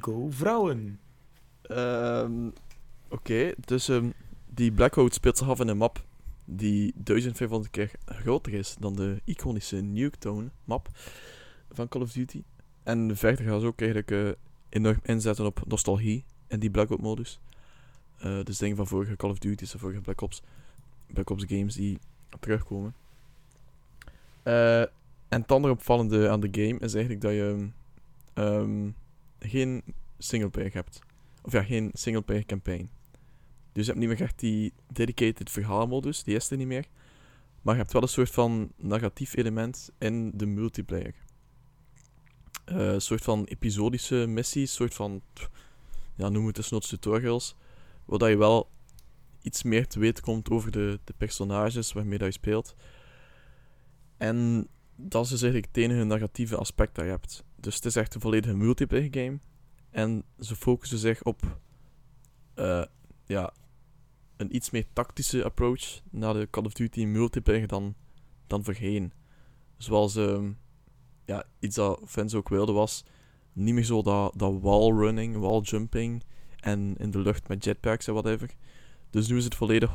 Go vrouwen. Ehm, Oké, dus ehm, die Blackout zich af in een map die 1500 keer groter is dan de iconische Nuketown map van Call of Duty. En verder gaan ze ook eigenlijk eh, enorm inzetten op nostalgie in die Blackout modus. Eh, dus dingen van vorige Call of Duty's en vorige Black Ops, Black Ops games die terugkomen. Eh, en het andere opvallende aan de game is eigenlijk dat je ehm, geen singleplayer hebt. Of ja, geen singleplayer campaign. Dus je hebt niet meer echt die dedicated verhaalmodus, die is er niet meer. Maar je hebt wel een soort van narratief element in de multiplayer. Een soort van episodische missies, soort van, ja, noem het desnoods tutorials. Waar je wel iets meer te weten komt over de, de personages waarmee je speelt. En dat is dus eigenlijk het enige narratieve aspect dat je hebt. Dus het is echt een volledige multiplayer game. En ze focussen zich op eh, ja, een iets meer tactische approach naar de Call of Duty multiplayer dan, dan voorheen. Zoals ehm, ja, iets dat fans ook wilden was, niet meer zo dat, dat wallrunning, walljumping en in de lucht met jetpacks en whatever. Dus nu is het volledig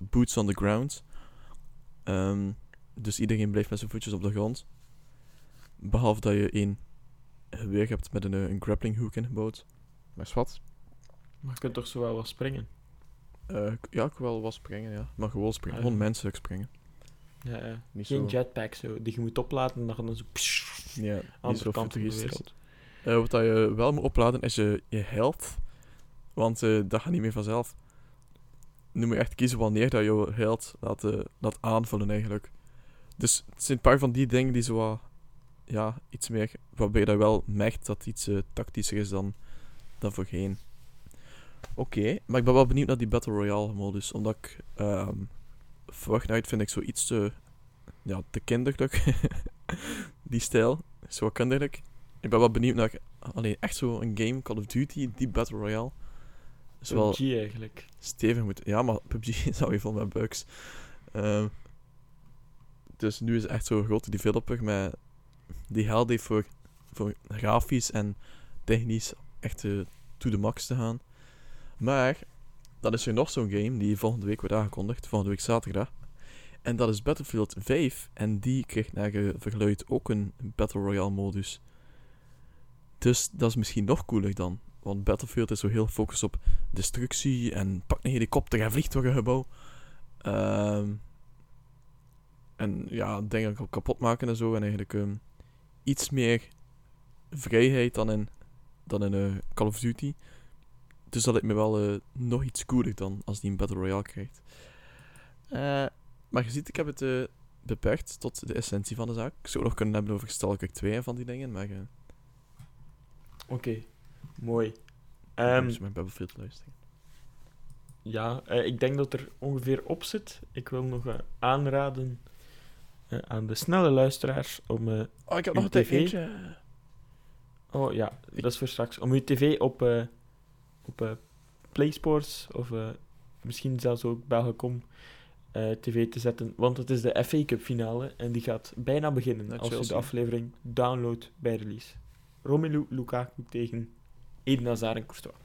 100% boots on the ground. Ehm, dus iedereen blijft met zijn voetjes op de grond. Behalve dat je één geweer hebt met een, een grappling hook ingebouwd. Maar is wat? Maar je kunt toch zo wel wat springen? Eh, ja, ik wil wel springen, ja. Maar gewoon springen. Ah, Gewoon ja. menselijk springen. Ja, ja. Niet Geen zo... jetpack zo, die je moet opladen en dan zo... Ja, andere kant van de futuristisch. wereld. Eh, wat dat je wel moet opladen is je, je health. Want eh, dat gaat niet meer vanzelf. nu moet je echt kiezen wanneer dat je held laat, eh, laat aanvullen eigenlijk. Dus het zijn een paar van die dingen die zo wat, ja, iets meer, waarbij je dat wel merkt dat iets eh, tactischer is dan, dan voorheen. Oké, maar ik ben wel benieuwd naar die Battle Royale modus, omdat ik ehm Fortnite vind ik zo iets te, ja, te kinderlijk. *laughs* die stijl, is zo kinderlijk. Ik ben wel benieuwd naar, alleen echt zo een game, Call of Duty, die Battle Royale. Is wel PUBG eigenlijk. stevig moeten. Ja, maar PUBG *laughs* is alweer vol met bugs. Ehm, dus nu is het echt zo'n grote developer met die heeft voor, voor grafisch en technisch echt eh, to the max te gaan. Maar dan is er nog zo'n game die volgende week wordt aangekondigd, volgende week zaterdag. En dat is Battlefield 5 en die krijgt naar verluid ook een Battle Royale modus. Dus dat is misschien nog cooler dan. Want Battlefield is zo heel gefocust op destructie en pak een helikopter en vliegt een gebouw. Ehm, en ja, dingen kapot maken en zo. En eigenlijk ehm, iets meer vrijheid dan in, dan in eh, Call of Duty. Dus dat lijkt me wel eh, nog iets cooler dan als die een Battle Royale krijgt. Eh, maar je ziet, ik heb het eh, beperkt tot de essentie van de zaak. Ik zou nog kunnen hebben over Stalker 2 en van die dingen, maar... Oké, mooi. ik Ehm, mijn Battlefield luisteren. Ja, ik denk dat er ongeveer op zit. Ik wil nog aanraden aan de snelle luisteraars om... Oh, ik heb nog een tv? eentje. oh ja, dat is voor straks. Om uw tv op, op eh, PlaySports of eh, misschien zelfs ook Belgacom eh, tv te zetten. Want het is de FA Cup finale en die gaat bijna beginnen als je de aflevering downloadt bij release. Romelu Lukaku tegen Eden Hazard en Courtois.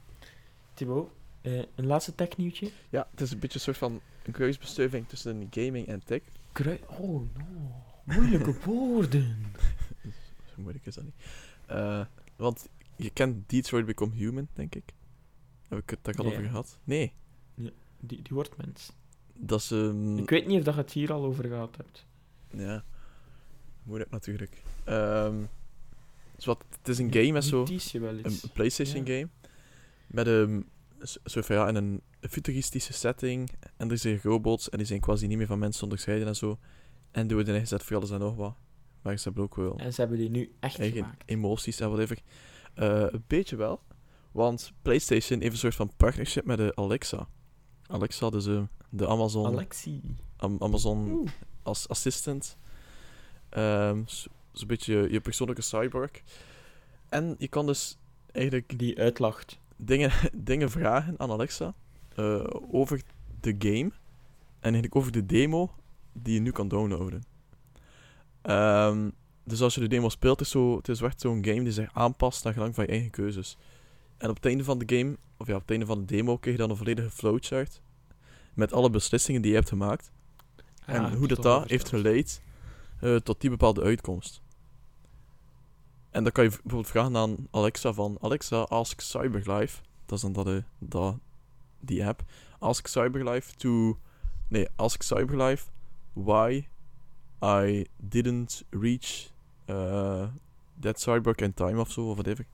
Thibaut, een laatste technieuwtje? Ja, het is een beetje een soort van een kruisbestuiving tussen gaming en tech. Krui oh no, moeilijke *laughs* woorden. Zo moeilijk is dat niet. Want je kent Detroit Become Human, denk ik. Heb ik het daar al Ja. over gehad? Nee. Die, die wordt mens. Dat is... ehm, Ik weet niet of dat je het hier al over gehad hebt. Ja. Moeilijk natuurlijk. Ehm, dus wat, het is een game met zo... Tease je wel Een. PlayStation Ja. game. Met een... Zo van, ja, in een futuristische setting. En er zijn robots en die zijn quasi niet meer van mensen onderscheiden en zo. En die worden ingezet voor alles en nog wat. Maar ze hebben ook wel En ze hebben die nu echt eigen gemaakt. emoties en whatever. Eh een beetje wel. Want PlayStation heeft een soort van partnership met de Alexa. Alexa, dus eh, de Amazon, Alexi. Am- Amazon Oeh. als assistant. Ehm, zo- Zo'n beetje je, je persoonlijke cyborg. En je kan dus eigenlijk Die uitlacht. dingen, *laughs* dingen vragen aan Alexa eh, over de game. En eigenlijk over de demo die je nu kan downloaden. Ehm, dus als je de demo speelt, is zo, het is echt zo'n game die zich aanpast naar gelang van je eigen keuzes. En op het einde van de game, of ja, op het einde van de demo, krijg je dan een volledige flowchart. Met alle beslissingen die je hebt gemaakt. Ah, en hoe dat, dat heeft geleid eh, tot die bepaalde uitkomst. En dan kan je bijvoorbeeld vragen aan Alexa van... Alexa, ask Cyberlife. Dat is dan dat, eh, dat, die app. Ask Cyberlife to... Nee, ask Cyberlife why I didn't reach uh, that cyborg in time of zo, of whatever.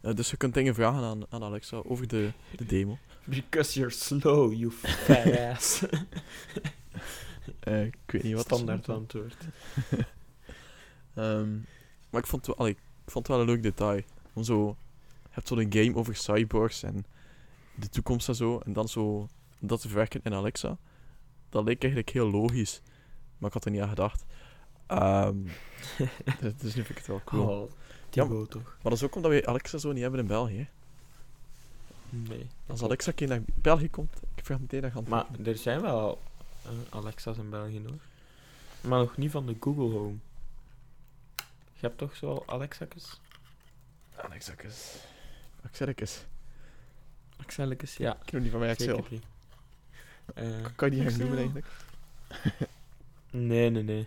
Eh, dus je kunt dingen vragen aan, aan Alexa over de, de demo. Because you're slow, you fat *laughs* ass. Eh, ik weet niet wat Standaard antwoord. *laughs* Ehm, maar ik vond, het wel, allee, ik vond het wel een leuk detail. Om zo, je hebt zo'n game over cyborgs en de toekomst en zo. En dan zo dat te verwerken in Alexa. Dat leek eigenlijk heel logisch. Maar ik had er niet aan gedacht. *laughs* Dus, dus nu vind ik het wel cool. Oh, Thibaut toch? Maar dat is ook omdat we Alexa zo niet hebben in België. Nee. Als Alexa een keer naar België komt, ik vraag meteen naar gaan. Maar er zijn wel eh, Alexa's in België hoor. Maar nog niet van de Google Home. Je hebt toch zo Alexa's? Alexa, eens. Axelekes. Axelletjes, ja. Ik noem die van mij Axel. Eh, Kan je die gaan noemen eigenlijk? nee, nee, nee.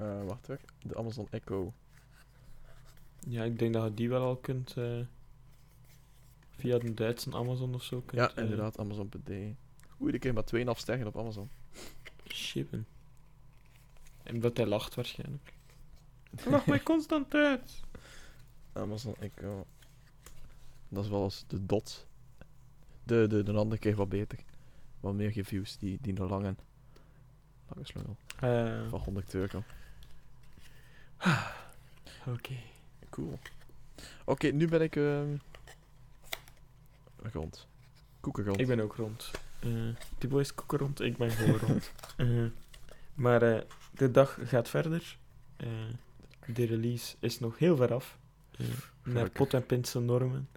Eh, wacht hoor. De Amazon Echo. Ja, ik denk dat je die wel al kunt eh, via de Duitse Amazon of zo kunt Ja, eh, inderdaad, Amazon.de. Oei, ik heb maar 2,5 sterren op Amazon. shippen. En omdat hij lacht waarschijnlijk. Lach mij constant uit. Amazon Echo. Dat is wel eens de dot. De, de, de andere keer wat beter. Wat meer reviews, die, die de lange, lange slungel. Eh, Van 100 euro. *sighs* Oké. Cool. Oké, nu ben ik ehm rond. Koeken rond. Ik ben ook rond. Eh die boys koeken rond, ik ben gewoon rond. *laughs* Eh, maar eh, de dag gaat verder. De release is nog heel ver af. Naar pot en pinsel normen.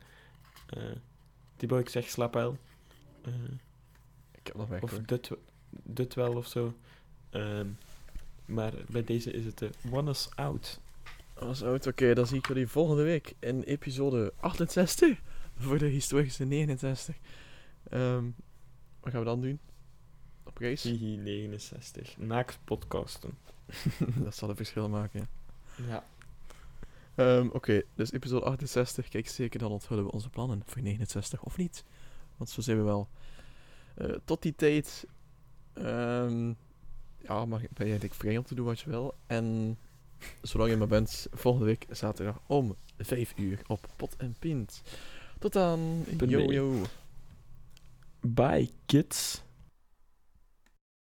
Die boy, ik zeg slaap wel. Ik heb nog weg of dit, dit wel of zo. Maar bij deze is het de One is Out. Als oud, oké, dan zie ik jullie volgende week in episode 68. Voor de historische 69. Ehm, wat gaan we dan doen? Op reis? Hihi 69. Naakt podcasten. *laughs* dat zal een verschil maken, ja. Ja. Ehm, Oké, dus episode 68. Kijk zeker, dan onthullen we onze plannen voor 69 of niet. Want zo zijn we wel. Eh, tot die tijd. ehm, ja, mag, ben je eigenlijk vrij om te doen wat je wil. En zolang je maar bent, volgende week zaterdag om 5 uur op Pot en Pint. Tot dan. Yo yo. Bye, kids.